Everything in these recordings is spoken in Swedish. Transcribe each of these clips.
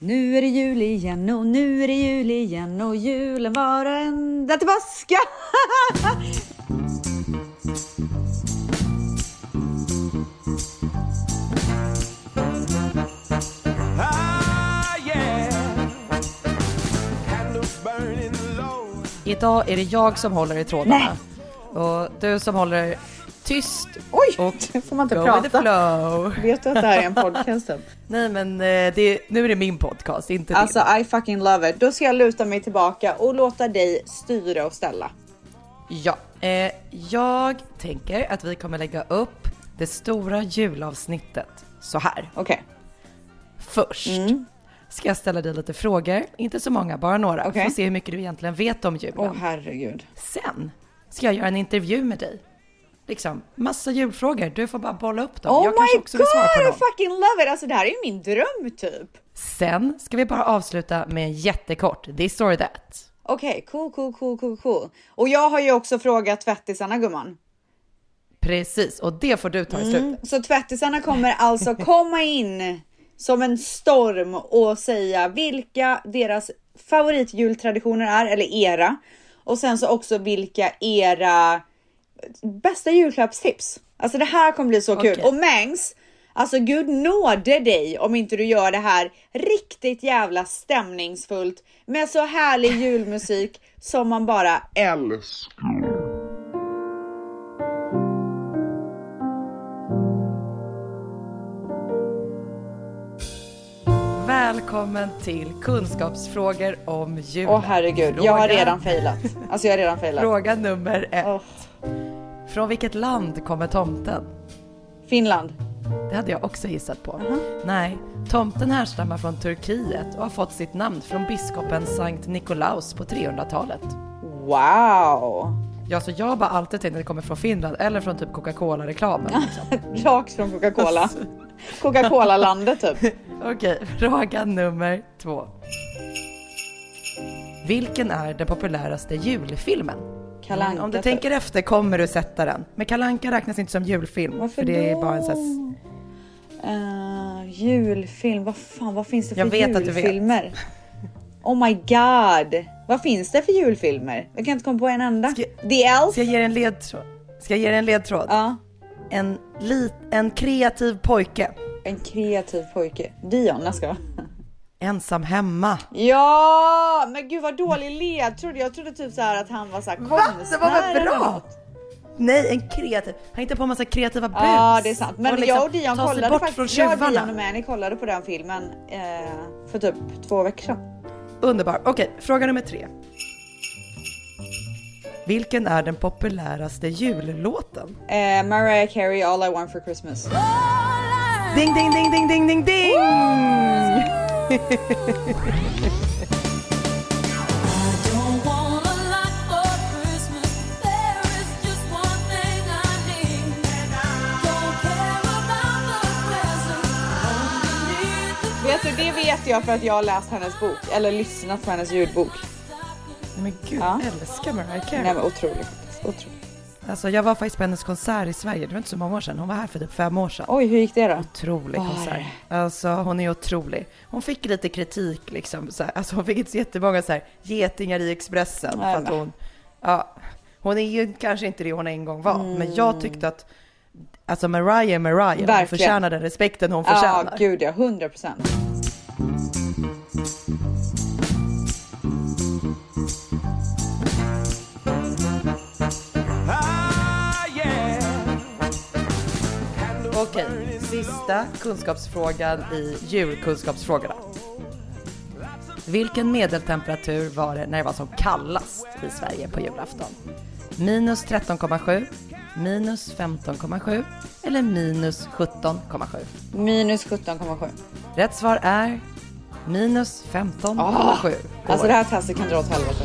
Nu är det jul igen och nu är det jul igen och julen varar ända till påska. Ah. Idag är det jag som håller i trådarna. Och du som håller tyst Oj, och får man inte go with the prata. flow. Vet du att det här är en podcast? Nej men eh, det, nu är det min podcast, inte Alltså din. I fucking love it. Då ska jag luta mig tillbaka och låta dig styra och ställa. Ja, eh, jag tänker att vi kommer lägga upp det stora julavsnittet så här. Okej, Först Mm. ska jag ställa dig lite frågor, inte så många, bara några. Okej. Får se hur mycket du egentligen vet om julen. åh herregud. Sen ska jag göra en intervju med dig. Liksom, massa julfrågor. Du får bara bolla upp dem. Oh jag kanske my också vill svara på god, I dem. fucking love it! Alltså det här är ju min dröm typ. Sen ska vi bara avsluta med en jättekort this or that. Okej, cool, cool, cool, cool, cool. Och jag har ju också frågat tvättisarna gumman. Precis, och det får du ta i slutet. Så tvättisarna kommer alltså komma in som en storm och säga vilka deras favoritjultraditioner är, eller era. Och sen så också vilka era bästa julklappstips. Alltså det här kommer bli så kul. Okej. Och Mangs, alltså gud nåde dig om inte du gör det här riktigt jävla stämningsfullt med så härlig julmusik som man bara älskar. Välkommen till kunskapsfrågor om julen. Åh herregud, jag har Fråga- redan failat. Alltså jag har redan failat. Fråga nummer ett. Åh, Från vilket land kommer tomten? Finland. Det hade jag också gissat på. Nej, tomten härstammar från Turkiet och har fått sitt namn från biskopen Sankt Nikolaus på 300-talet. Wow! Ja, så jag bara alltid tänkt att det kommer från Finland eller från typ Coca-Cola-reklamen. Liksom. Rakt från Coca-Cola. Coca-Cola-landet typ. Okej, fråga nummer två. Vilken är den populäraste julfilmen? Kalle Mm, Om du tänker efter kommer du sätta den. Men Kalanka räknas inte som julfilm. Varför för det är då? bara en sån. Eh, julfilm, vad fan, vad finns det för vet att du vet. julfilmer? Oh my god! Vad finns det för julfilmer? Jag kan inte komma på en enda. Ska- The Elf? Ska jag ge dig en ledtråd? Ska jag ge dig en ledtråd? Ja, En, lit, en kreativ pojke. en kreativ pojke. Dion, jag ska. Ensam hemma. Ja, men gud vad dålig ledtråd. Jag trodde typ så här att han var så här konstnär. Det var väl bra? Nej, en kreativ. Han hittar på en massa kreativa bus. Ja, det är sant. Men Och liksom jag och Dion kollade bort faktiskt. Jag och Dion och Mani kollade på den filmen eh, för typ två veckor sedan. Underbar. Okej, fråga nummer tre. Vilken är den populäraste jullåten? Eh, Mariah Carey, All I Want For Christmas. Ding, ding, ding, ding, ding, ding, ding! Vet du, det vet jag för att jag har läst hennes bok, eller lyssnat på hennes ljudbok. Men gud, Ja. älskar Mariah Carey. Nej men otroligt. Otroligt. Alltså, jag var faktiskt på hennes konsert i Sverige. Det var inte så många år sedan. Hon var här för typ fem år sedan. Oj, hur gick det då? Otrolig Var konsert. Alltså hon är otrolig. Hon fick lite kritik liksom. Så här, alltså hon fick inte så jättemånga så här getingar i Expressen. Nej, för att men. hon, ja, hon är ju kanske inte det hon en gång var. Men jag tyckte att alltså Mariah är Mariah. Hon Verkligen. förtjänar den respekten hon Ja, förtjänar. gud ja, 100 procent. Sista kunskapsfrågan i julkunskapsfrågorna. Vilken medeltemperatur var det när det var som kallast i Sverige på julafton? Minus 13,7, minus 15,7 eller minus 17,7? Minus 17,7. Rätt svar är minus 15,7. Alltså det här testet kan dra åt helvete.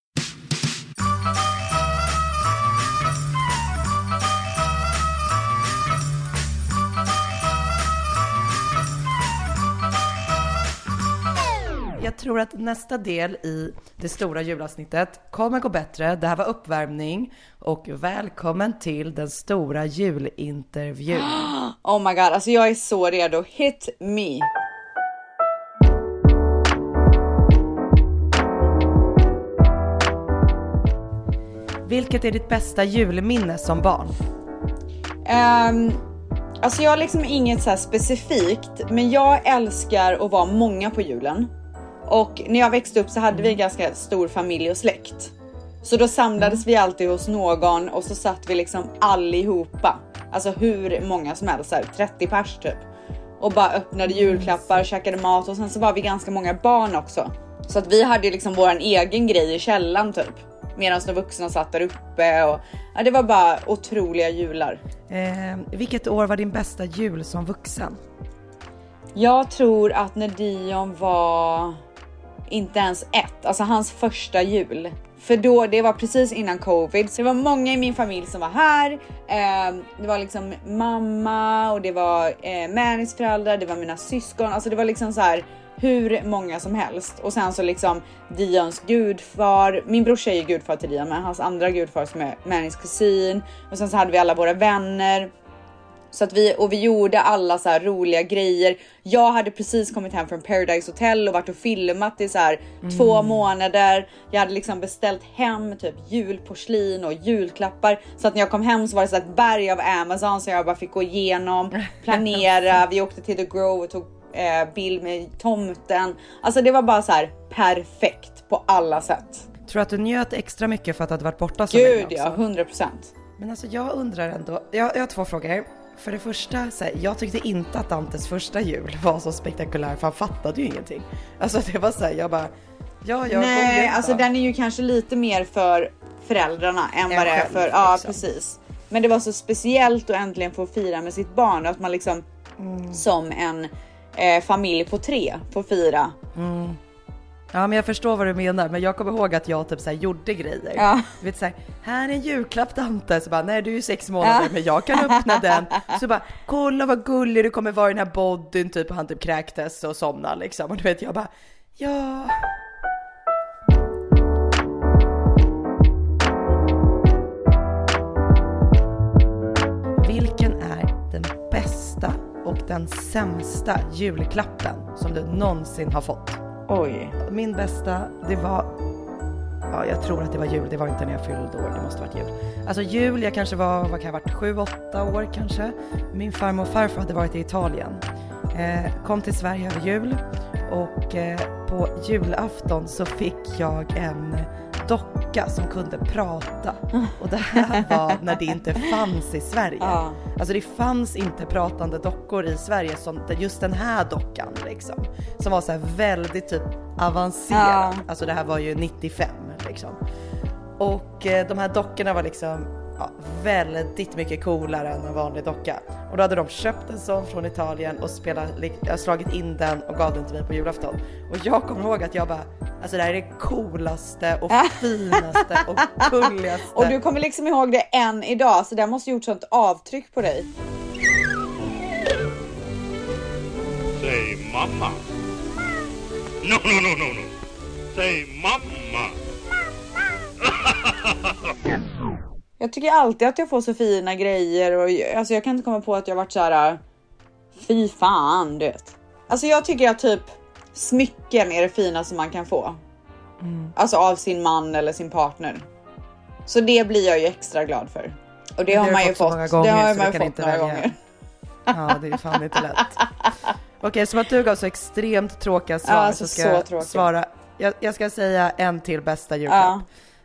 Jag tror att nästa del i det stora julavsnittet kommer gå bättre. Det här var uppvärmning och välkommen till den stora julintervjun. Oh my god, alltså jag är så redo. Hit me. Vilket är ditt bästa julminne som barn? Ehm, alltså jag har liksom inget så specifikt, men jag älskar att vara många på julen. Och när jag växte upp så hade vi en ganska stor familj och släkt. Så då samlades vi alltid hos någon och så satt vi liksom allihopa. Alltså hur många som helst, så här, 30 pers typ. Och bara öppnade julklappar, käkade mat och sen så var vi ganska många barn också. Så att vi hade liksom våran egen grej i källaren typ. Medan de vuxna satt där uppe och ja, det var bara otroliga jular. Eh, vilket år var din bästa jul som vuxen? Jag tror att när Dion var inte ens ett, alltså hans första jul. För då, det var precis innan covid, så det var många i min familj som var här. Eh, det var liksom mamma och det var eh, Mannys föräldrar, det var mina syskon, alltså det var liksom så här hur många som helst. Och sen så liksom Dions gudfar, min brorsa är ju gudfar till Dion, men hans andra gudfar som är Mannys kusin. Och sen så hade vi alla våra vänner. Så att vi, och vi gjorde alla så här roliga grejer. Jag hade precis kommit hem från Paradise Hotel och varit och filmat i så här två månader. Jag hade liksom beställt hem typ julporslin och julklappar. Så att när jag kom hem så var det så ett berg av Amazon som jag bara fick gå igenom, planera. Vi åkte till The Grove och tog eh, bild med tomten. Alltså det var bara så här perfekt på alla sätt. Tror du att du njöt extra mycket för att du hade varit borta så länge Gud ja, 100% Men alltså jag undrar ändå, jag, jag har två frågor. För det första, så här, jag tyckte inte att Dantes första jul var så spektakulär för han fattade ju ingenting. Alltså det var så här, jag bara, ja jag Nej, alltså den är ju kanske lite mer för föräldrarna än Än vad det är för, ja liksom. precis. Men det var så speciellt att äntligen få fira med sitt barn och att man liksom Mm. som en eh, familj på tre får fira. Ja men jag förstår vad du menar, men jag kommer ihåg att jag typ så här gjorde grejer. Ja. Du vet såhär, här är en julklapp Dante. Så bara, nej du är ju sex månader men jag kan öppna den. Så bara, kolla vad gullig du kommer vara i den här bodyn typ. Och han typ kräktes och somnade liksom. Och du vet jag bara, ja. Vilken är den bästa och den sämsta julklappen som du någonsin har fått? Oj. Min bästa, det var... Ja, jag tror att det var jul. Det var inte när jag fyllde år. Det måste varit jul. Alltså jul, jag kanske var, vad kan jag ha varit, sju, åtta år kanske. Min farmor och farfar hade varit i Italien. Eh, kom till Sverige över jul och eh, på julafton så fick jag en docka som kunde prata. Och det här var när det inte fanns i Sverige. Ja. Alltså det fanns inte pratande dockor i Sverige som just den här dockan liksom. Som var så här väldigt typ avancerad. Ja. Alltså det här var ju 95 liksom. Och eh, de här dockorna var liksom ja, väldigt mycket coolare än en vanlig docka. Och då hade de köpt en sån från Italien och spelat, slagit in den och gav den till mig på julafton. Och jag kommer ihåg att jag bara, alltså det här är det coolaste och finaste och gulligaste. Och du kommer liksom ihåg det än idag, så det måste gjort sånt avtryck på dig. Say mama. No, no, no, no, no. Say mama. Jag tycker alltid att jag får så fina grejer och alltså jag kan inte komma på att jag varit så här. Fy fan, du vet. Alltså jag tycker att typ smycken är det finaste man kan få. Alltså av sin man eller sin partner. Så det blir jag ju extra glad för. Och det Det har man ju fått fått. många gånger, det har man ju fått inte några välja. gånger. Ja, det är fan inte lätt. Okej, som att du gav så extremt tråkiga svar Ja, alltså så ska så jag svara. Jag, jag ska säga en till bästa julklapp. Ja.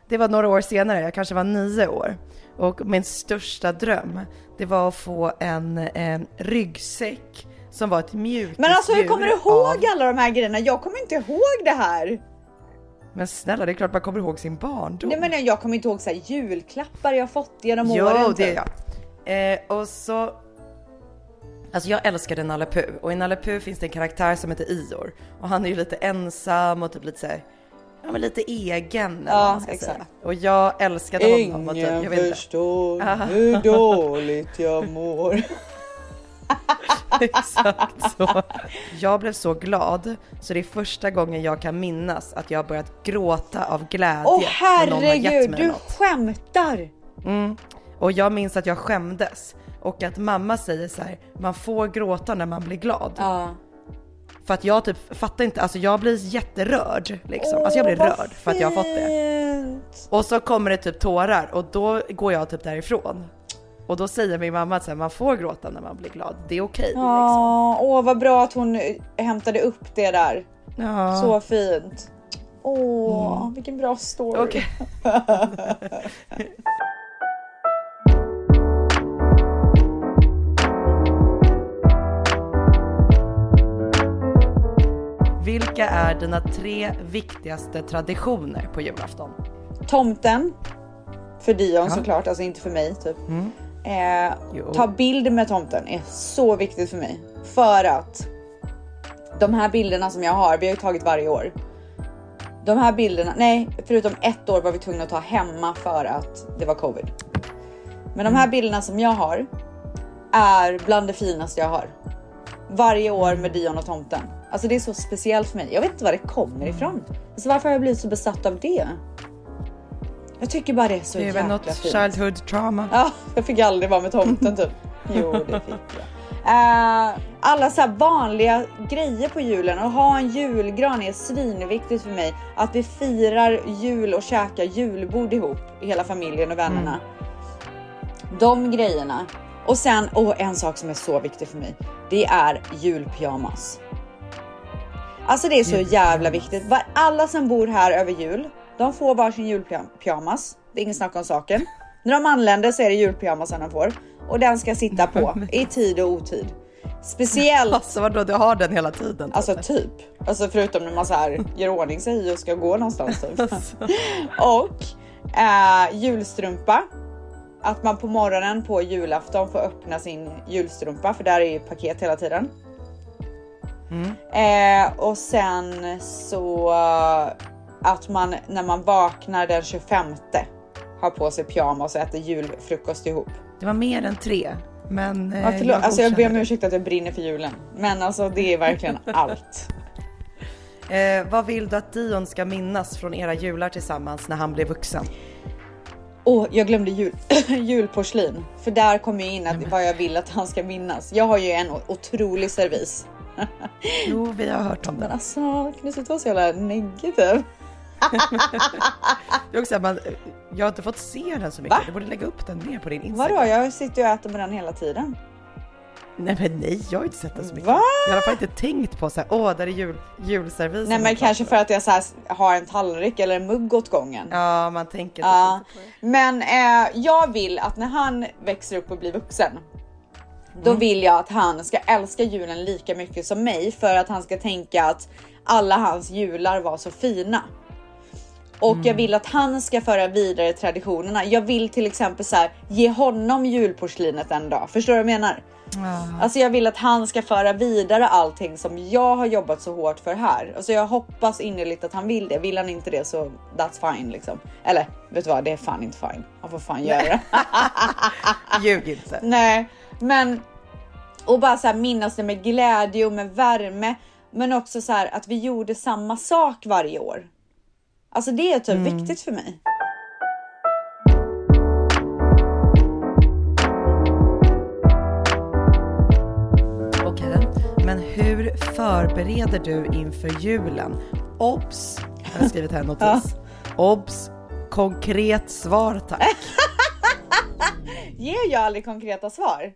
Det var några år senare, jag kanske var nio år. Och min största dröm, det var att få en, en ryggsäck som var ett mjukisdjur Men alltså hur kommer du ihåg av- alla de här grejerna? Jag kommer inte ihåg det här. Men snälla, det är klart man kommer ihåg sin barndom. Nej men jag kommer inte ihåg så här julklappar jag fått genom Jo, åren. det är typ. jag. Eh, och så Alltså jag älskade Nalle Puh och i Nalle Puh finns det en karaktär som heter Ior och han är ju lite ensam och typ lite såhär, ja men lite egen eller Ja, man ska exakt. säga. Och jag älskade honom och typ, jag vet inte. förstår hur dåligt jag mår. Exakt så. Jag blev så glad så det är första gången jag kan minnas att jag har börjat gråta av glädje Åh herregud, du något. skämtar! Och jag minns att jag skämdes och att mamma säger så här, man får gråta när man blir glad. Ja. För att jag typ fattar inte, alltså jag blir jätterörd liksom. Alltså jag blir Åh, rörd för att jag har fått det. Och så kommer det typ tårar och då går jag typ därifrån. Och då säger min mamma att här, man får gråta när man blir glad, det är okej liksom. Ja, åh vad bra att hon hämtade upp det där. Ja. Så fint. Åh, vilken bra story. Okej. Vilka är dina tre viktigaste traditioner på julafton? Tomten. För Dion Ja. såklart, alltså inte för mig typ. Eh, Jo. ta bild med tomten är så viktigt för mig. För att de här bilderna som jag har, vi har ju tagit varje år. De här bilderna, nej förutom ett år var vi tvungna att ta hemma för att det var covid. Men de här bilderna som jag har är bland det finaste jag har. Varje år med Dion och tomten. Alltså det är så speciellt för mig. Jag vet inte var det kommer ifrån. Alltså varför har jag blivit så besatt av det? Jag tycker bara det är så Det är väl jäkla något fint. childhood trauma. Ja, jag fick aldrig vara med tomten typ. Jo, det fick jag. Eh, alla så här vanliga grejer på julen och ha en julgran är svinviktigt för mig. Att vi firar jul och käkar julbord ihop, hela familjen och vännerna. De grejerna. Och sen, och en sak som är så viktig för mig. Det är julpyjamas. Alltså det är så jävla viktigt. Alla som bor här över jul, de får varsin julpyjamas. Det är ingen snack om saken. När de anländer så är det julpyjamasen de får. Och den ska sitta på i tid och otid. Speciellt, Alltså vadå, du har den hela tiden? alltså typ. Alltså förutom när man så här gör ordning sig och ska gå någonstans typ. Och eh, julstrumpa. Att man på morgonen på julafton får öppna sin julstrumpa för där är ju paket hela tiden. Eh, och sen så att man när man vaknar den 25 har på sig pyjamas och äter julfrukost ihop. Det var mer än tre. Men eh, Ja, förlåt, alltså jag ber om ursäkt att jag brinner för julen. Men alltså det är verkligen allt. Eh, vad vill du att Dion ska minnas från era jular tillsammans när han blir vuxen? Och jag glömde jul, julporslin. För där kommer jag in att vad jag vill att han ska minnas. Jag har ju en otrolig servis. Jo, vi har hört om Men den. alltså, kan du sluta vara så jävla negativ? Det är också, man, jag har inte fått se den så mycket. Va? Du borde lägga upp den mer på din Instagram. Vadå? Jag sitter ju och äter med den hela tiden. Nej men nej, jag har inte sett den så mycket. Va? Jag har i alla fall inte tänkt på så här, åh där är jul, julservisen. Nej men kanske för att jag så här har en tallrik eller en mugg åt gången. Ja, man tänker Ja, inte på det. men eh, jag vill att när han växer upp och blir vuxen, då vill jag att han ska älska julen lika mycket som mig för att han ska tänka att alla hans jular var så fina. Och jag vill att han ska föra vidare traditionerna. Jag vill till exempel så här, ge honom julporslinet en dag. Förstår du vad jag menar? Alltså jag vill att han ska föra vidare allting som jag har jobbat så hårt för här. Alltså jag hoppas innerligt att han vill det. Vill han inte det så that's fine liksom. Eller vet du vad, det är fan inte fine. Han får fan göra det. Ljug inte. Nej, men och bara så här minnas det med glädje och med värme. Men också så här att vi gjorde samma sak varje år. Alltså det är typ viktigt för mig. Okej, men hur förbereder du inför julen? Obs! Jag har skrivit här en notis. Obs! Konkret svar tack. Ger jag aldrig konkreta svar?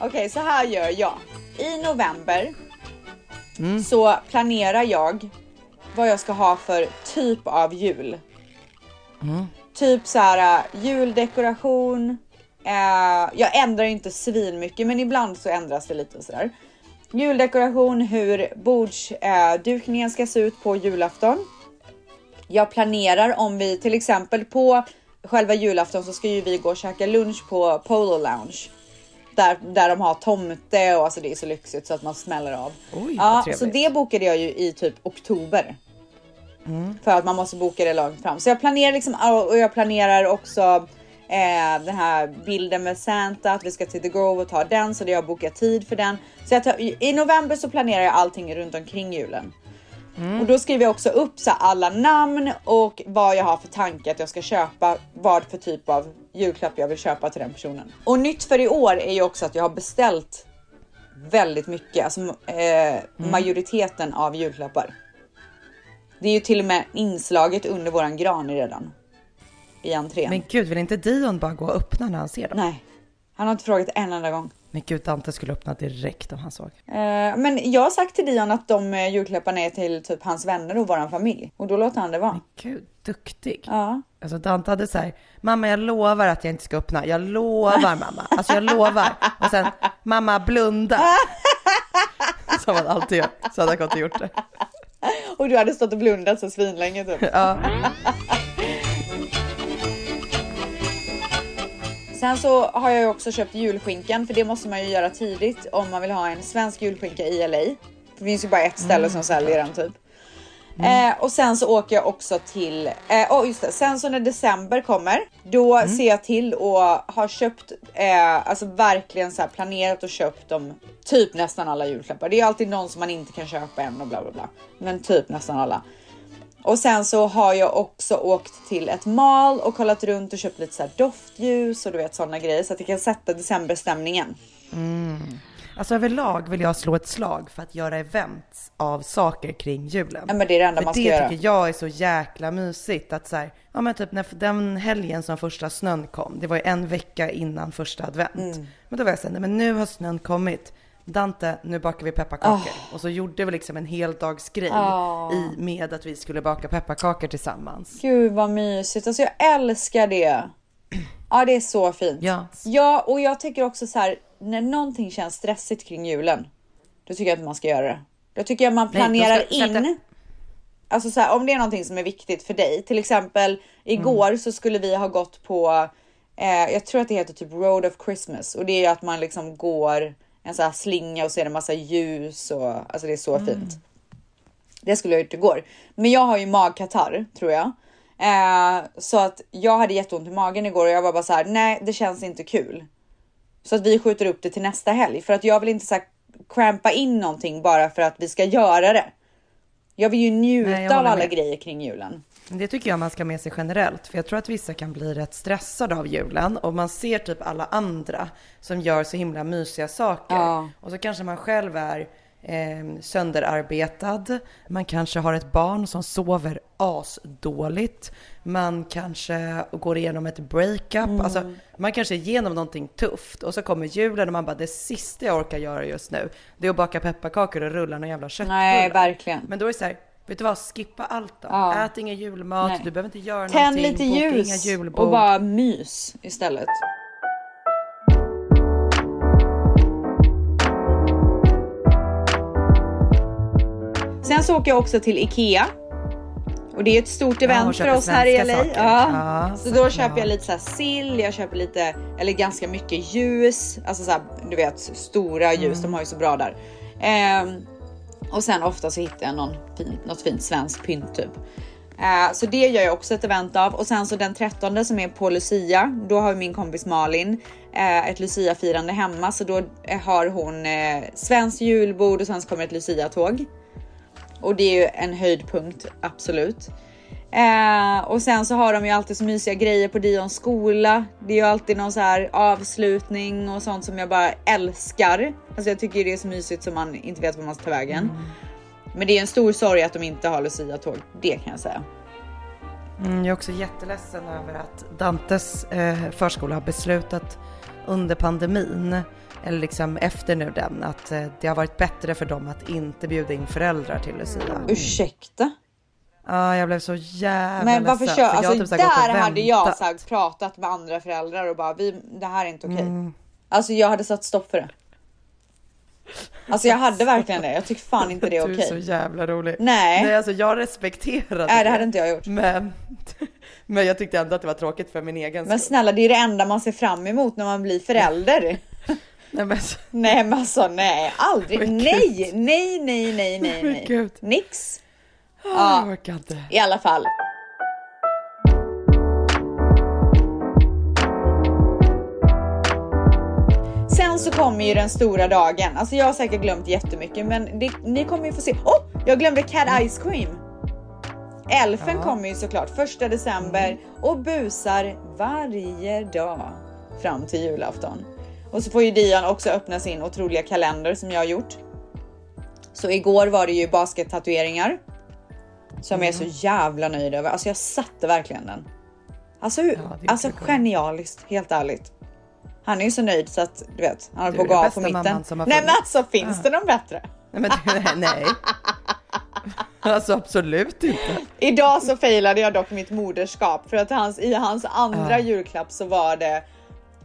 Okej, så här gör jag. I november så planerar jag vad jag ska ha för typ av jul. Typ så här äh, juldekoration. Eh, jag ändrar inte svin mycket, men ibland så ändras det lite och sådär. Juldekoration, hur bordsdukningen ska se ut på julafton. Jag planerar om vi till exempel på själva julafton så ska ju vi gå och käka lunch på Polo Lounge. Där, där de har tomte och alltså det är så lyxigt så att man smäller av. Oj, ja, så det bokade jag ju i typ oktober. För att man måste boka det långt fram. Så jag planerar liksom och jag planerar också eh, den här bilden med Santa, att vi ska till The Grove och ta den så det jag bokat tid för den. Så tar, i november så planerar jag allting runt omkring julen. Och då skriver jag också upp så alla namn och vad jag har för tanke att jag ska köpa. Vad för typ av julklapp jag vill köpa till den personen. Och nytt för i år är ju också att jag har beställt väldigt mycket, alltså eh, majoriteten av julklappar. Det är ju till och med inslaget under våran gran redan. I entrén. Men gud, vill inte Dion bara gå och öppna när han ser dem? Nej, han har inte frågat en enda gång. Men gud, Dante skulle öppna direkt om han såg. Eh, men jag har sagt till Dion att de eh, julklapparna är till typ hans vänner och våran familj. Och då låter han det vara. Gud, duktig. Ja. Alltså Dante hade så här, mamma jag lovar att jag inte ska öppna. Jag lovar mamma. Alltså jag lovar. Och sen, mamma blunda. Som han alltid gör. Så hade han gått och gjort det. Och du hade stått och blundat så svinlänge typ. Ja. Sen så har jag ju också köpt julskinkan för det måste man ju göra tidigt om man vill ha en svensk julskinka i LA. Det finns ju bara ett ställe som säljer den typ. Eh, och sen så åker jag också till, eh, oh just det, sen så när december kommer, då ser jag till och har köpt, eh, alltså verkligen så planerat och köpt dem, typ nästan alla julklappar. Det är alltid någon som man inte kan köpa än och bla bla bla. Men typ nästan alla. Och sen så har jag också åkt till ett mall och kollat runt och köpt lite så doftljus och du vet sådana grejer så att jag kan sätta decemberstämningen. Alltså överlag vill jag slå ett slag för att göra events av saker kring julen. Ja, men det är det enda För man ska det göra. tycker jag är så jäkla mysigt att så här, ja men typ när den helgen som första snön kom, det var ju en vecka innan första advent. Mm. Men då var jag såhär, men nu har snön kommit. Dante, nu bakar vi pepparkakor. Och så gjorde vi liksom en heldagsgrej i med att vi skulle baka pepparkakor tillsammans. Gud vad mysigt, alltså jag älskar det. Ja det är så fint. Ja. Ja och jag tycker också så här när någonting känns stressigt kring julen. Då tycker jag att man ska göra det. Då tycker jag man Nej, planerar sätta- in. Alltså så här, om det är någonting som är viktigt för dig, till exempel igår så skulle vi ha gått på, eh, jag tror att det heter typ Road of Christmas och det är ju att man liksom går en sån här slinga och så är det massa ljus och alltså det är så fint. Det skulle jag gjort igår. Men jag har ju magkatarr tror jag. Eh, så att jag hade jätteont i magen igår och jag var bara så här, nej det känns inte kul. Så att vi skjuter upp det till nästa helg för att jag vill inte så här crampa in någonting bara för att vi ska göra det. Jag vill ju njuta Nej, jag av alla med. grejer kring julen. Det tycker jag man ska med sig generellt, för jag tror att vissa kan bli rätt stressade av julen och man ser typ alla andra som gör så himla mysiga saker. Ja. Och så kanske man själv är eh, sönderarbetad, man kanske har ett barn som sover asdåligt, man kanske går igenom ett breakup, Mm. alltså man kanske är igenom någonting tufft och så kommer julen och man bara det sista jag orkar göra just nu det är att baka pepparkakor och rulla någon jävla köttbullar. Nej, verkligen. Men då är det så här, vet du vad, skippa allt då. Ja. Ät ingen julmat, Nej. du behöver inte göra Tänd någonting, lite boka inga ljus julbord. och bara mys istället. Sen så åker jag också till Ikea. Och det är ett stort event och för oss här i LA. saker. Ja. Ja, så då såklart. köper jag lite så sill, jag köper lite, eller ganska mycket ljus. Alltså så här, du vet stora ljus, Mm. de har ju så bra där. Ehm, och sen ofta så hittar jag någon fin, något fint svenskt pynt typ. Eh, så det gör jag också ett event av och sen så den 13 som är på Lucia, då har min kompis Malin eh, ett Lucia-firande hemma så då eh, har hon eh, svenskt julbord och sen så kommer ett Lucia-tåg. Och det är ju en höjdpunkt, absolut. Eh, och sen så har de ju alltid så mysiga grejer på Dions skola. Det är ju alltid någon så här avslutning och sånt som jag bara älskar. Alltså jag tycker det är så mysigt som man inte vet var man ska ta vägen. Men det är en stor sorg att de inte har Lucia-tåg, det kan jag säga. Mm, jag är också jätteledsen över att Dantes eh, förskola har beslutat under pandemin, eller liksom efter nu den, att eh, det har varit bättre för dem att inte bjuda in föräldrar till Lucia. Ursäkta? Ja, jag blev så jävla Men varför ledsen, kör, för alltså typ så där hade jag så här, pratat med andra föräldrar och bara vi, det här är inte okej. Mm. Alltså jag hade satt stopp för det. Alltså jag hade verkligen det. Jag tycker fan inte det är Du är okej. så jävla rolig. Nej. Nej, alltså jag respekterar Nej, det hade inte jag gjort. Men, Men jag tyckte ändå att det var tråkigt för min egen Men skull. snälla, det är det enda man ser fram emot när man blir förälder. Nej, men, Nej men alltså nej, aldrig. Men. Nej, nej, nej, nej, nej, Men nej. gud. Nix. jag orkar inte. I alla fall. Sen så kommer ju den stora dagen. Alltså jag har säkert glömt jättemycket men det, ni kommer ju få se. Åh, jag glömde Cat Ice Cream. Elfen Ja. kommer ju såklart första december och busar varje dag fram till julafton. Och så får ju Dion också öppna sin otroliga kalender som jag har gjort. Så igår var det ju baskettatueringar. Som jag är så jävla nöjd över. Alltså jag satte verkligen den. Alltså, Ja, alltså genialiskt, helt ärligt. Han är ju så nöjd så att du vet, han håller på att gå av på mitten. Nej men alltså finns det någon bättre? Nej, men nej. Alltså absolut inte. Idag så failade jag dock mitt moderskap för att hans, i hans andra Ja. julklapp så var det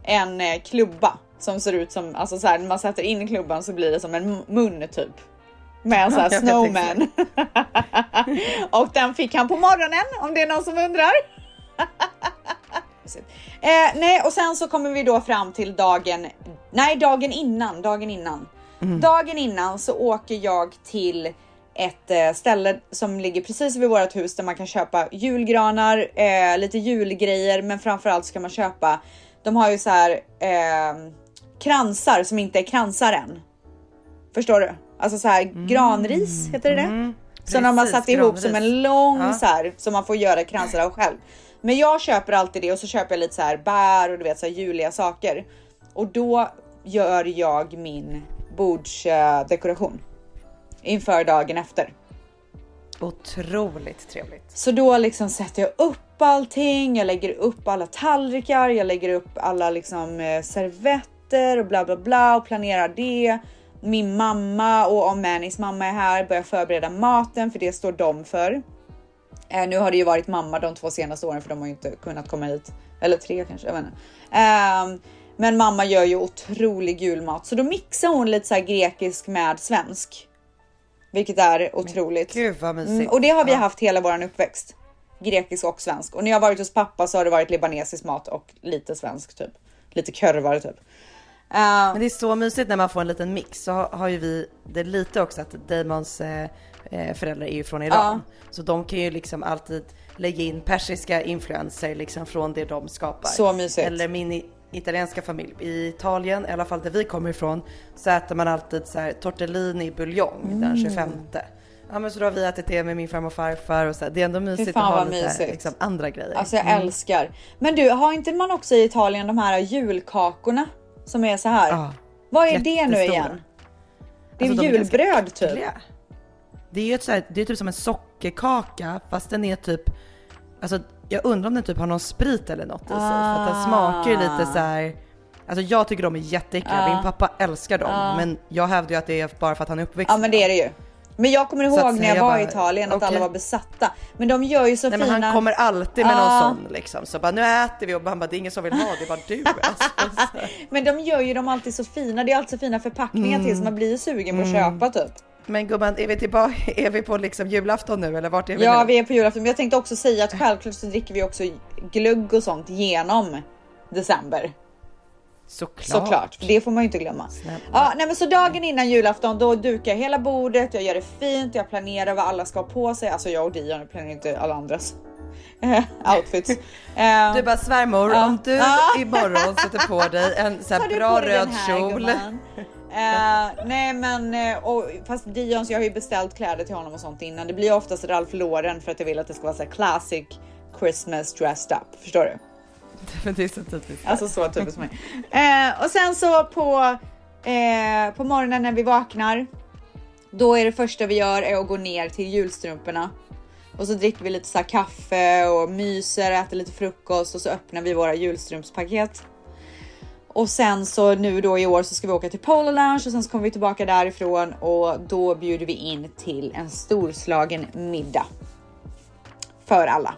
en eh, klubba som ser ut som, alltså så här, när man sätter in klubban så blir det som en mun typ. Med en sån här snowman. och den fick han på morgonen om det är någon som undrar. eh, nej, och sen så kommer vi då fram till dagen, nej dagen innan, dagen innan. Dagen innan så åker jag till ett eh, ställe som ligger precis vid vårt hus där man kan köpa julgranar, eh, lite julgrejer, men framförallt ska man köpa. De har ju så här eh, kransar som inte är kransar än. Förstår du? Alltså så här granris heter det det? Som de har satt ihop som granris. en lång Ja. så här som man får göra kransar av själv. Men jag köper alltid det och så köper jag lite så här bär och du vet så här juliga saker. Och då gör jag min bordsdekoration inför dagen efter. Otroligt trevligt. Så då liksom sätter jag upp allting. Jag lägger upp alla tallrikar, jag lägger upp alla liksom eh, servetter och bla bla bla och planerar det. Min mamma och om Mannys mamma är här börjar förbereda maten för det står de för. Eh, nu har det ju varit mamma de två senaste åren för de har ju inte kunnat komma hit. Eller tre kanske, jag vet inte. Ehm, men mamma gör ju otrolig julmat så då mixar hon lite så grekisk med svensk. Vilket är otroligt. Gud vad mysigt. Mm, och det har vi haft hela våran uppväxt. Grekisk och svensk. Och när jag varit hos pappa så har det varit libanesisk mat och lite svensk typ. Lite körvar typ. Men det är så mysigt när man får en liten mix. Så har, har ju vi det lite också att Damons eh, eh, föräldrar är ju från Iran. Så de kan ju liksom alltid lägga in persiska influenser liksom från det de skapar. Så mysigt. Eller min italienska familj. I Italien, i alla fall där vi kommer ifrån, så äter man alltid så här tortellini buljong Mm. den 25. Ja men så då har vi ätit det med min farmor och farfar och så här. Det är ändå mysigt att ha lite mysigt. liksom, andra grejer. alltså jag Mm. älskar. Men du, har inte man också i Italien de här julkakorna? Som är så här. Ja. Vad är det nu igen? Det är Alltså, de är julbröd typ. Det är ju ett här, det är typ som en sockerkaka fast den är typ, alltså jag undrar om den typ har någon sprit eller något i sig. För att den smakar ju lite så här. Alltså jag tycker de är jätteäckliga, Ah. min pappa älskar dem. Men jag hävdar ju att det är bara för att han är uppväxt Ja men det är det ju. Men jag kommer ihåg när jag säga var i Italien att alla var besatta. Men de gör ju så Nej men fina. han kommer alltid med någon Ja. sån liksom. Så bara nu äter vi och han bara det är ingen som vill ha det är bara du. Alltså. Men de gör ju dem alltid så fina. Det är alltid så fina förpackningar till så man blir sugen på att Mm. köpa typ. Men gumman är vi tillbaka, är vi på liksom julafton nu eller vart är vi Ja, nu? vi är på julafton. Men jag tänkte också säga att självklart så dricker vi också glögg och sånt genom december. Såklart. Såklart, det får man ju inte glömma. Snälla. Ja, nej, men så dagen innan julafton, då dukar jag hela bordet. Jag gör det fint. Jag planerar vad alla ska ha på sig. Alltså jag och Dion planerar inte alla andras eh, outfits. Eh, Du bara svärmor, Ja. om du Ja. imorgon sätter på dig en så här bra röd kjol. Eh, nej men eh, och, fast Dion, så jag har ju beställt kläder till honom och sånt innan. Det blir oftast Ralph Lauren för att jag vill att det ska vara så här classic Christmas dressed up. Förstår du? Det är så typiskt. Alltså så typiskt mig. Eh, och sen så på, eh, på morgonen när vi vaknar. Då är det första vi gör är att gå ner till julstrumporna. Och så dricker vi lite så här kaffe och myser, äter lite frukost och så öppnar vi våra julstrumpspaket. Och sen så nu då i år så ska vi åka till Polo Lounge och sen så kommer vi tillbaka därifrån och då bjuder vi in till en storslagen middag. För alla.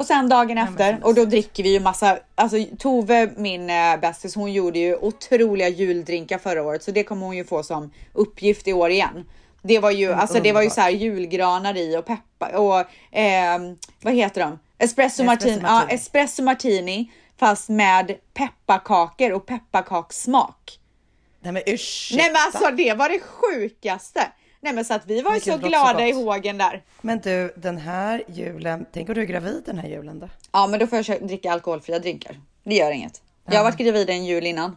Och sen dagen efter och då dricker vi ju massa, alltså Tove min äh, bästis hon gjorde ju otroliga juldrinkar förra året så det kommer hon ju få som uppgift i år igen. Det var ju, alltså det var ju så här julgranar i och peppa och ehm, vad heter de? Espresso martini, Espresso ja martini. espresso martini fast med pepparkakor och pepparkakssmak. Nej men ursäkta. Nej men alltså det var det sjukaste. Nej men så att vi var ju så glada så i hågen där. Men du, den här julen, tänk om du är gravid den här julen då? Ja men då får jag dricka alkoholfria drinkar. Det gör inget. Jag har varit gravid en jul innan.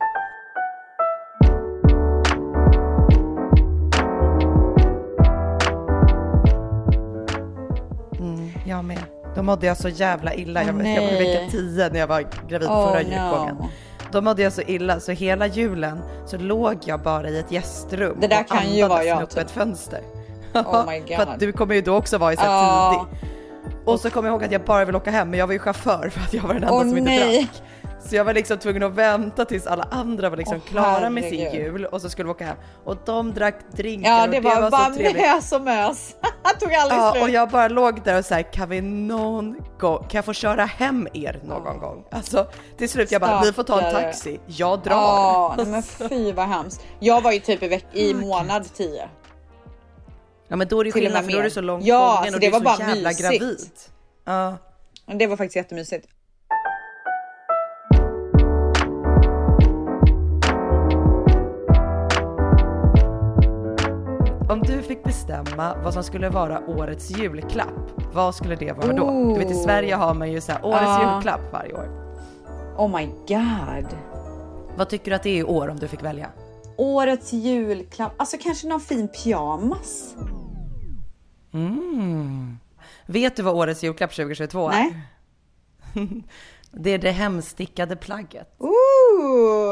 Jag med. Då mådde jag så jävla illa. jag, Åh, jag i nej. vecka 10 när jag var gravid Oh, förra no. julgången. Då mådde jag så illa så hela julen så låg jag bara i ett gästrum Det där och kan ju vara jag, upp typ. ett fönster. Oh my God. för att du kommer ju då också vara i så här Ja. tidig. Och så kommer jag ihåg att jag bara vill åka hem men jag var ju chaufför för att jag var den enda Åh, som inte nej. drack. Så jag var liksom tvungen att vänta tills alla andra var liksom Åh, klara med sin jul och så skulle vi åka hem. Och de drack drinkar Ja och det var, bara så trevligt. mös och mös. Han tog aldrig Ja, slut. och jag bara låg där och så här, kan vi någon gång, kan jag få köra hem er någon gång? Alltså till slut jag bara, vi får ta en taxi, jag drar. Ja, nej, men fy vad hemskt. Jag var ju typ i, veck- i månad 10. Ja men då är det ju skillnad för då är du så långt Ja, gången alltså, och det du är var så bara jävla mysigt. gravid. Ja. Det var faktiskt jättemysigt. Om du fick bestämma vad som skulle vara årets julklapp, vad skulle det vara då? Du vet i Ooh. Sverige har man ju så här, årets Ja. julklapp varje år. Oh my god. Vad tycker du att det är i år om du fick välja? Årets julklapp, alltså kanske någon fin pyjamas? Vet du vad årets julklapp 2022 är? Nej? Det är det hemstickade plagget. Ooh,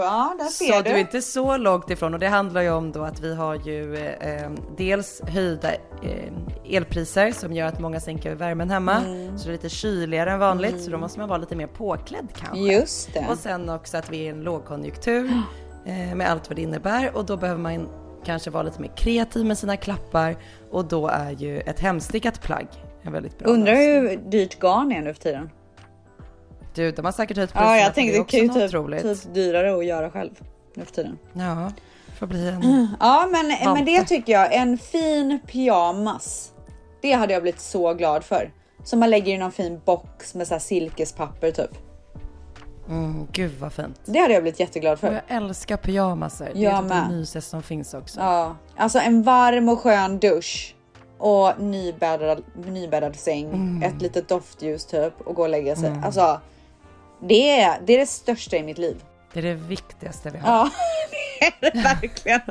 ja där ser Så du. du är inte så långt ifrån och det handlar ju om då att vi har ju eh, dels höjda eh, elpriser som gör att många sänker värmen hemma. Mm. Så det är lite kyligare än vanligt så då måste man vara lite mer påklädd kanske. Just det. Och sen också att vi är i en lågkonjunktur eh, med allt vad det innebär och då behöver man kanske vara lite mer kreativ med sina klappar och då är ju ett hemstickat plagg en väldigt bra Undrar hur dyrt garn är nu för tiden. Du, de har säkert höjt priserna Ja, jag tänkte det det kan ju typ, typ dyrare att göra själv nu för tiden. Ja, får bli en... Ja, men, men det tycker jag. En fin pyjamas. Det hade jag blivit så glad för. Som man lägger i någon fin box med så här silkespapper typ. Mm, gud vad fint. Det hade jag blivit jätteglad Och för. jag älskar pyjamaser. Det Jag är typ med. det mysigaste som finns också. Ja, alltså en varm och skön dusch och nybäddad, nybäddad säng, Mm. ett litet doftljus typ och gå och lägga sig. Alltså, det är, det är det största i mitt liv. Det är det viktigaste vi har. Ja, det är det verkligen.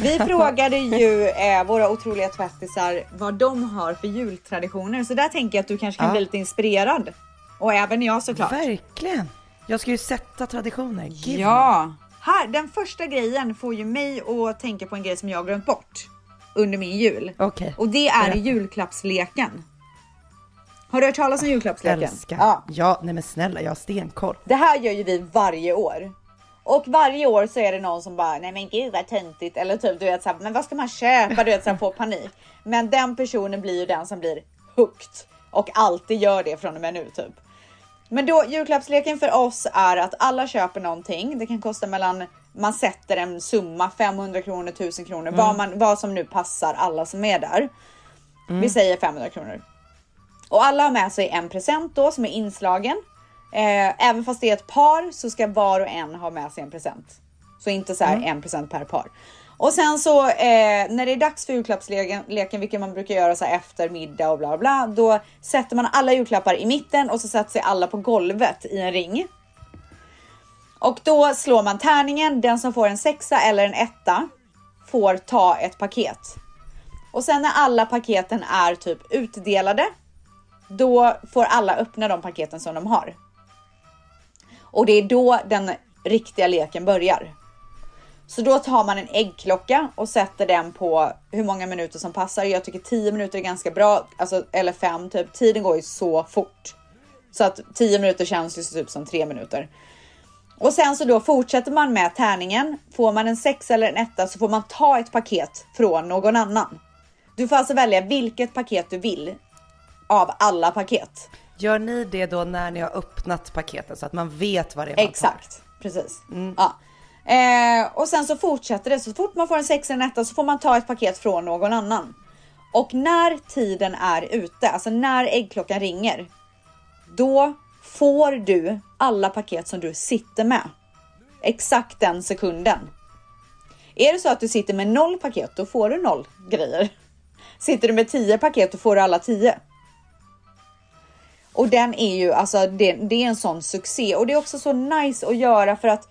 Vi frågade ju eh, våra otroliga tvättisar vad de har för jultraditioner, så där tänker jag att du kanske kan Ja. bli lite inspirerad. Och även jag såklart. Verkligen. Jag ska ju sätta traditioner. Give me. Ja, här, den första grejen får ju mig att tänka på en grej som jag har glömt bort under min jul. Okej. Och det är Berätta. julklappsleken. Har du hört talas om julklappsleken? Älskar. Ja. ja, nej men snälla, jag har stenkoll. Det här gör ju vi varje år. Och varje år så är det någon som bara, nej men gud vad töntigt. Eller typ du vet såhär, men vad ska man köpa? Du vet såhär, får panik. Men den personen blir ju den som blir hooked. Och alltid gör det från och med nu typ. Men då julklappsleken för oss är att alla köper någonting. Det kan kosta mellan, man sätter en summa, 500 kronor, 1000 kronor. Vad, man, vad som nu passar alla som är där. Vi säger 500 kronor. Och alla har med sig en present då som är inslagen. Eh, även fast det är ett par så ska var och en ha med sig en present. Så inte så här en present per par. Och sen så eh, när det är dags för julklappsleken, vilket man brukar göra så här efter middag och bla bla, då sätter man alla julklappar i mitten och så sätter sig alla på golvet i en ring. Och då slår man tärningen. Den som får en sexa eller en etta får ta ett paket. Och sen när alla paketen är typ utdelade, då får alla öppna de paketen som de har. Och det är då den riktiga leken börjar. Så då tar man en äggklocka och sätter den på hur många minuter som passar. Jag tycker 10 minuter är ganska bra, alltså, eller 5 typ. Tiden går ju så fort. Så att 10 minuter känns ju typ som 3 minuter. Och sen så då fortsätter man med tärningen. Får man en sex eller en etta så får man ta ett paket från någon annan. Du får alltså välja vilket paket du vill av alla paket. Gör ni det då när ni har öppnat paketen så att man vet vad det är man tar? Exakt, precis. Ja. Eh, och sen så fortsätter det. Så fort man får en sexa eller en etta så får man ta ett paket från någon annan. Och när tiden är ute, alltså när äggklockan ringer, då får du alla paket som du sitter med. Exakt den sekunden. Är det så att du sitter med noll paket, då får du noll grejer. Sitter du med 10 paket, då får du alla 10. Och den är ju alltså, det, det är en sån succé och det är också så nice att göra för att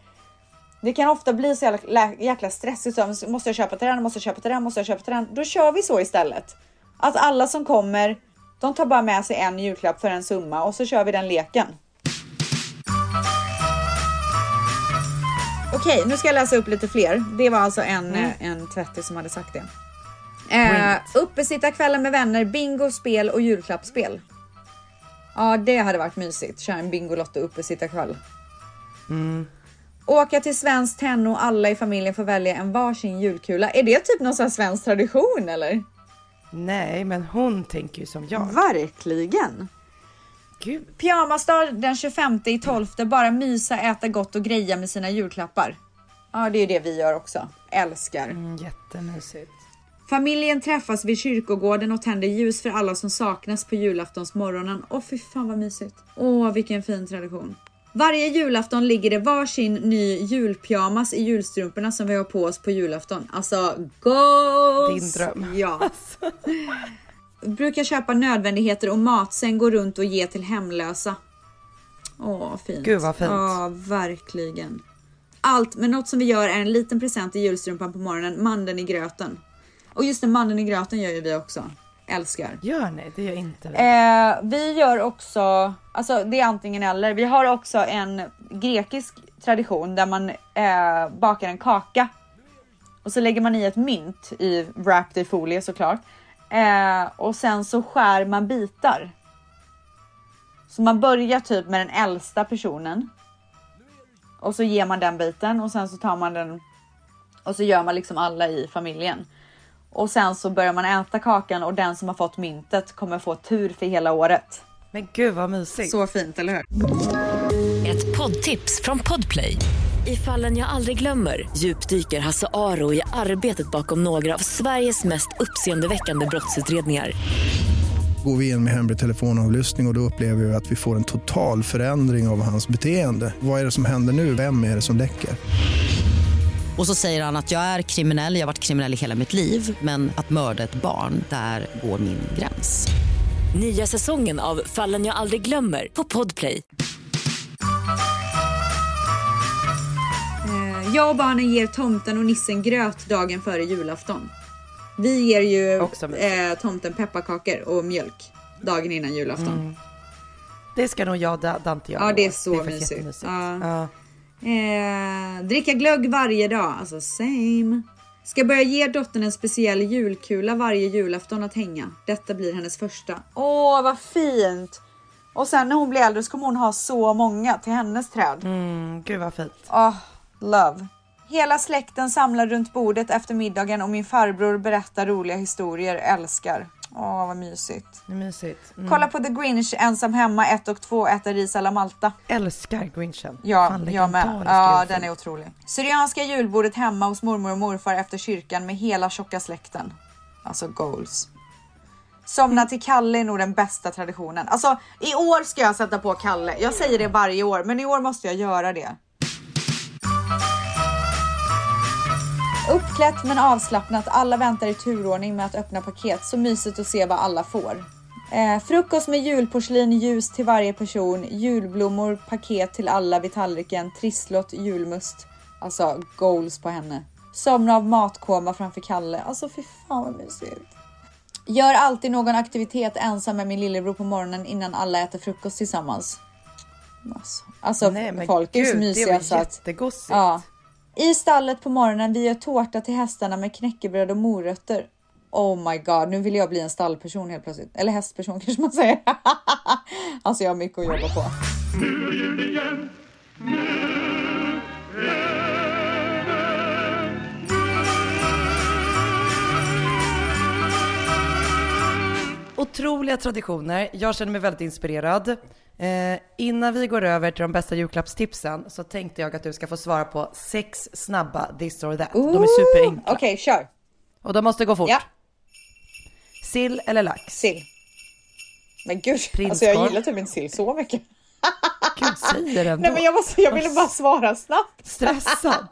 det kan ofta bli så jäkla, jäkla stressigt. Så måste jag köpa till den? Måste jag köpa till den? Måste jag köpa till den? Då kör vi så istället. Att alla som kommer, de tar bara med sig en julklapp för en summa och så kör vi den leken. Okej, nu ska jag läsa upp lite fler. Det var alltså en, eh, en tvättis som hade sagt det. Eh, uppesittarkvällen med vänner, bingo, spel och julklappsspel. Ja, det hade varit mysigt. Köra en Bingolotto uppesittarkväll. Åka till Svenskt Tenn och alla i familjen får välja en varsin julkula. Är det typ någon sån svensk tradition eller? Nej, men hon tänker ju som jag. Verkligen. Gud. Pyjamasdag den 25 i 12. Bara mysa, äta gott och greja med sina julklappar. Ja, det är det vi gör också. Älskar. Mm, jättemysigt. Familjen träffas vid kyrkogården och tänder ljus för alla som saknas på julaftonsmorgonen. Åh fy fan vad mysigt. Åh vilken fin tradition. Varje julafton ligger det varsin ny julpyjamas i julstrumporna som vi har på oss på julafton. Alltså goals! Din dröm. Ja. Brukar köpa nödvändigheter och mat, sen gå runt och ge till hemlösa. Åh fint. Gud, vad fint. Ja verkligen. Allt, men något som vi gör är en liten present i julstrumpan på morgonen, mandeln i gröten. Och just den mandeln i gröten gör ju vi också. Älskar. Gör ni? Det gör inte vi. Eh, vi gör också, alltså det är antingen eller. Vi har också en grekisk tradition där man eh, bakar en kaka och så lägger man i ett mynt i wrapped i folie såklart. Eh, och sen så skär man bitar. Så man börjar typ med den äldsta personen. Och så ger man den biten och sen så tar man den och så gör man liksom alla i familjen. Och sen så börjar man äta kakan och den som har fått myntet kommer få tur för hela året. Men gud vad mysigt. Så fint, eller hur? Ett poddtips från Podplay. I fallen jag aldrig glömmer djupdyker Hasse Aro i arbetet bakom några av Sveriges mest uppseendeväckande brottsutredningar. Går vi in med hemlig telefonavlyssning och, och då upplever vi att vi får en total förändring av hans beteende. Vad är det som händer nu? Vem är det som läcker? Och så säger han att jag är kriminell, jag har varit kriminell i hela mitt liv men att mörda ett barn, där går min gräns. Nya säsongen av Fallen jag aldrig glömmer på Podplay. Eh, Jag och barnen ger tomten och nissen gröt dagen före julafton. Vi ger ju Också mysigt. eh, tomten pepparkakor och mjölk dagen innan julafton. Det ska nog jag och Da- Dante göra. Ja, det är så faktiskt mysigt. jättemysigt. Ja. Ja. Eh, dricka glögg varje dag, alltså same. Ska börja ge dottern en speciell julkula varje julafton att hänga. Detta blir hennes första. Åh, vad fint! Och sen när hon blir äldre så kommer hon ha så många till hennes träd. Mm, gud vad fint. Åh, love. Hela släkten samlar runt bordet efter middagen och min farbror berättar roliga historier. Älskar. Åh, vad mysigt. Det är mysigt. Mm. Kolla på The Grinch, ensam hemma 1 och 2, äta ris alla Malta. Älskar Grinchen. Ja, Fan, jag med. Ja, den är otrolig. Syrianska julbordet hemma hos mormor och morfar efter kyrkan med hela tjocka släkten. Alltså goals. Somna till Kalle är nog den bästa traditionen. Alltså i år ska jag sätta på Kalle. Jag säger det varje år, men i år måste jag göra det. Uppklätt men avslappnat. Alla väntar i turordning med att öppna paket. Så mysigt att se vad alla får. Eh, frukost med julporslin, ljus till varje person, julblommor, paket till alla vid tallriken, trisslott, julmust. Alltså goals på henne. Somna av matkoma framför Kalle. Alltså fy fan vad mysigt. Gör alltid någon aktivitet ensam med min lillebror på morgonen innan alla äter frukost tillsammans. Alltså, alltså Nej, folk är så gud, mysiga Det var så att... jättegossigt. Ja. I stallet på morgonen, vi gör tårta till hästarna med knäckebröd och morötter. Oh my god, nu vill jag bli en stallperson helt plötsligt. Eller hästperson kanske man säger. alltså jag har mycket att jobba på. otroliga traditioner. Jag känner mig väldigt inspirerad. Eh, innan vi går över till de bästa julklappstipsen så tänkte jag att du ska få svara på sex snabba this or that. De är superenkla. Okej, kör. Och de måste gå fort. Ja. Sill eller lax? Sill. Men gud, Prinskorv. alltså jag gillar typ inte sill så mycket. Gud, säger ändå. Nej men jag, måste, jag ville bara svara snabbt. Stressad.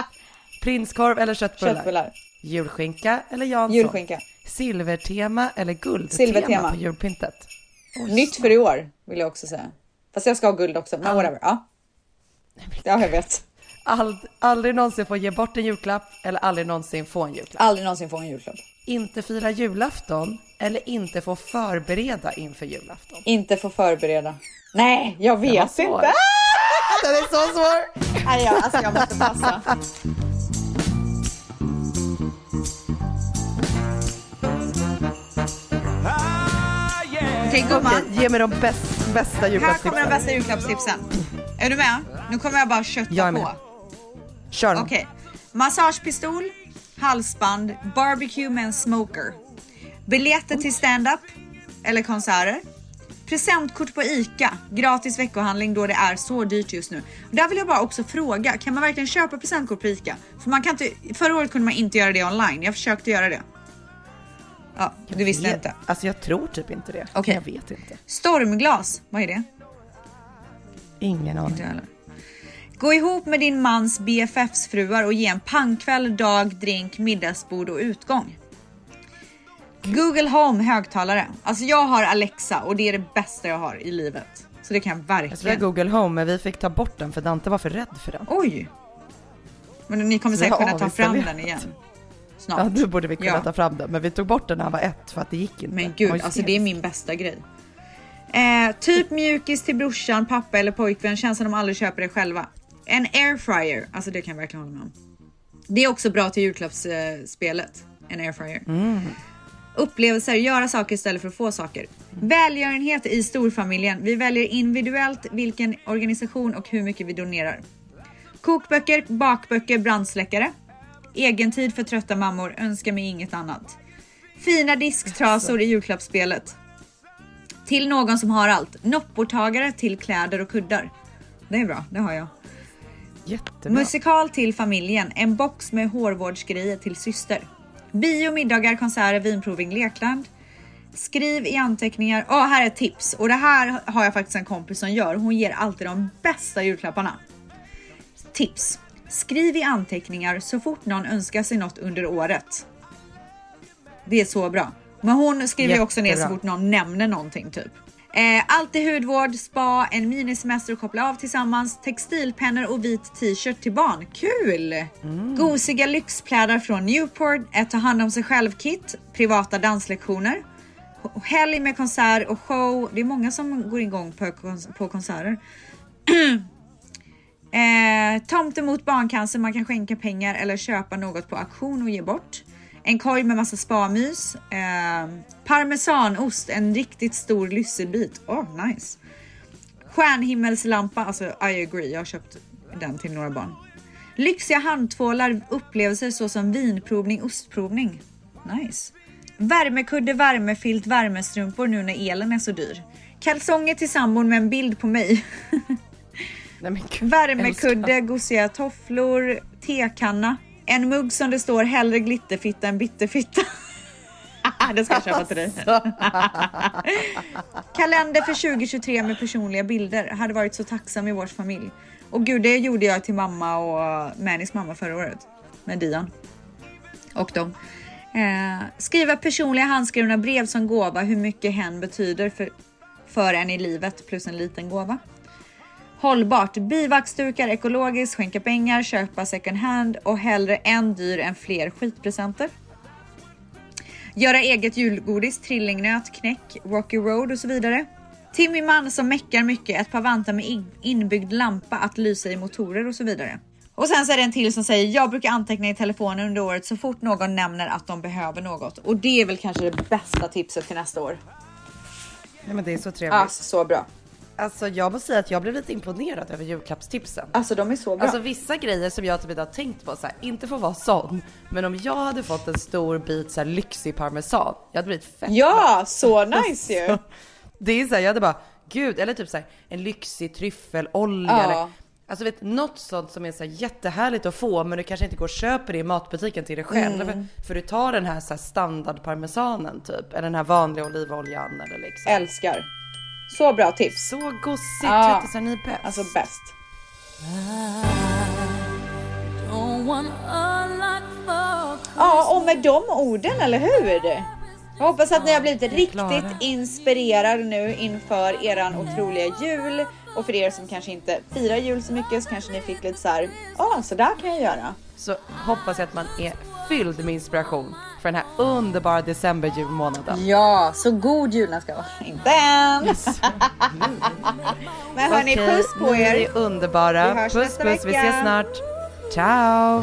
Prinskorv eller köttbullar? Köttbullar. Julskinka eller Jansson? Julskinka. Silvertema eller guldtema Silvertema. på julpyntet? Nytt för i år vill jag också säga. Fast jag ska ha guld också, men whatever. Ja. Ja, jag vet. Ald, aldrig någonsin få ge bort en julklapp eller aldrig någonsin få en julklapp? Aldrig någonsin få en julklapp. Inte fira julafton eller inte få förbereda inför julafton? Inte få förbereda. Nej, jag vet inte. Den är så svår! Nej, jag, alltså jag måste passa. Okej gumman, Okej, ge mig de bäst, bästa här julklappstipsen. kommer de bästa julklappstipsen. Är du med? Nu kommer jag bara kötta Jag är med. på. Kör. Okej. Massagepistol, halsband, barbecue med en smoker. Biljetter till stand-up eller konserter. Presentkort på ICA, gratis veckohandling då det är så dyrt just nu. Där vill jag bara också fråga, kan man verkligen köpa presentkort på ICA? För man kan inte, förra året kunde man inte göra det online, jag försökte göra det. Ja, du visste Jag- inte. Alltså jag tror typ inte det. Okej. Jag vet inte. Stormglas, vad är det? Ingen aning. Gå ihop med din mans BFFs fruar och ge en pangkväll, dag, drink, middagsbord och utgång. Google Home högtalare. Alltså jag har Alexa och det är det bästa jag har i livet. Så det kan jag Jag tror verkligen. Google Home, men vi fick ta bort den för Dante var för rädd för den. Oj! Men ni kommer säkert kunna ta fram den igen. Snart. Ja, nu borde vi kunna Ja. ta fram den, men vi tog bort den när han var ett för att det gick inte. Men gud, Oj, alltså det är min bästa grej. Eh, typ mjukis till brorsan, pappa eller pojkvän. Känns som de aldrig köper det själva. En airfryer, alltså det kan jag verkligen hålla med om. Det är också bra till julklappsspelet. En airfryer. Upplevelser, göra saker istället för att få saker. Välgörenhet i storfamiljen. Vi väljer individuellt vilken organisation och hur mycket vi donerar. Kokböcker, bakböcker, brandsläckare. Egentid för trötta mammor, önskar mig inget annat. Fina disktrasor i julklappsspelet. Till någon som har allt. Nopportagare till kläder och kuddar. Det är bra, det har jag. Jättebra. Musikal till familjen. En box med hårvårdsgrejer till syster. Bio, middagar, konserter, vinprovning, lekland. Skriv i anteckningar. Åh, här är ett tips. Och det här har jag faktiskt en kompis som gör. Hon ger alltid de bästa julklapparna. Tips. Skriv i anteckningar så fort någon önskar sig något under året. Det är så bra. Men hon skriver ju också ner så Jättebra. fort någon nämner någonting typ. Eh, alltid hudvård, spa, en minisemester och koppla av tillsammans, textilpennor och vit t-shirt till barn. Kul! Gosiga lyxplädar från Newport, ett ta hand om sig själv-kit, privata danslektioner, helg med konsert och show. Det är många som går igång på, på konserter. Eh, tomte mot barncancer, man kan skänka pengar eller köpa något på auktion och ge bort. En korg med massa spamys. Eh, parmesanost, en riktigt stor lysselbit. Oh, nice. Stjärnhimmelslampa, alltså I agree, jag har köpt den till några barn. Lyxiga handtvålar, upplevelser såsom vinprovning, ostprovning. Nice. Värmekudde, värmefilt, värmestrumpor nu när elen är så dyr. Kalsonger till sambon med en bild på mig. Nej, Värmekudde, gosiga tofflor, tekanna. En mugg som det står hellre glitterfitta än bitterfitta. det ska jag köpa till dig. Kalender för 2023 med personliga bilder. Hade varit så tacksam i vår familj. Och gud, det gjorde jag till mamma och Mannys mamma förra året. Med Dian. Och dem. Eh, skriva personliga handskrivna brev som gåva. Hur mycket hen betyder för, för en i livet. Plus en liten gåva. Hållbart. Bivaxdukar, ekologiskt, skänka pengar, köpa second hand och hellre en dyr än fler skitpresenter. Göra eget julgodis, trillingnöt, knäck, Rocky Road och så vidare. Min man som meckar mycket, ett par vantar med in- inbyggd lampa att lysa i motorer och så vidare. Och sen så är det en till som säger jag brukar anteckna i telefonen under året så fort någon nämner att de behöver något. Och det är väl kanske det bästa tipset till nästa år. Nej, men det är så trevligt. Alltså så bra. Alltså jag måste säga att jag blev lite imponerad över julklappstipsen. Alltså de är så bra. Alltså vissa grejer som jag typ inte har tänkt på, så här, inte får vara sån, men om jag hade fått en stor bit så här, lyxig parmesan, jag hade blivit fett ja, så nice ju. Så, det är så här, jag hade bara, gud, eller typ så här, en lyxig tryffelolja Ja. eller Alltså vet, något sånt som är så här jättehärligt att få men du kanske inte går och köper det i matbutiken till dig själv. Mm. För du tar den här, så här standardparmesanen typ, eller den här vanliga olivoljan eller liksom. Älskar. Så bra tips. Så gosigt, Ja. 30 cent är bäst. Alltså bäst. Ja, och med de orden, eller hur? Jag hoppas att ni har blivit riktigt inspirerade nu inför eran otroliga jul. Och för er som kanske inte firar jul så mycket så kanske ni fick lite så här, ja så där kan jag göra. Så hoppas jag att man är fylld med inspiration för den här underbara december julmånaden. Ja, så god jul ska vara. Inte än! Men hörni, Okej, puss på ni er. är underbara. Vi hörs puss nästa puss, vi vecka. ses snart. Ciao!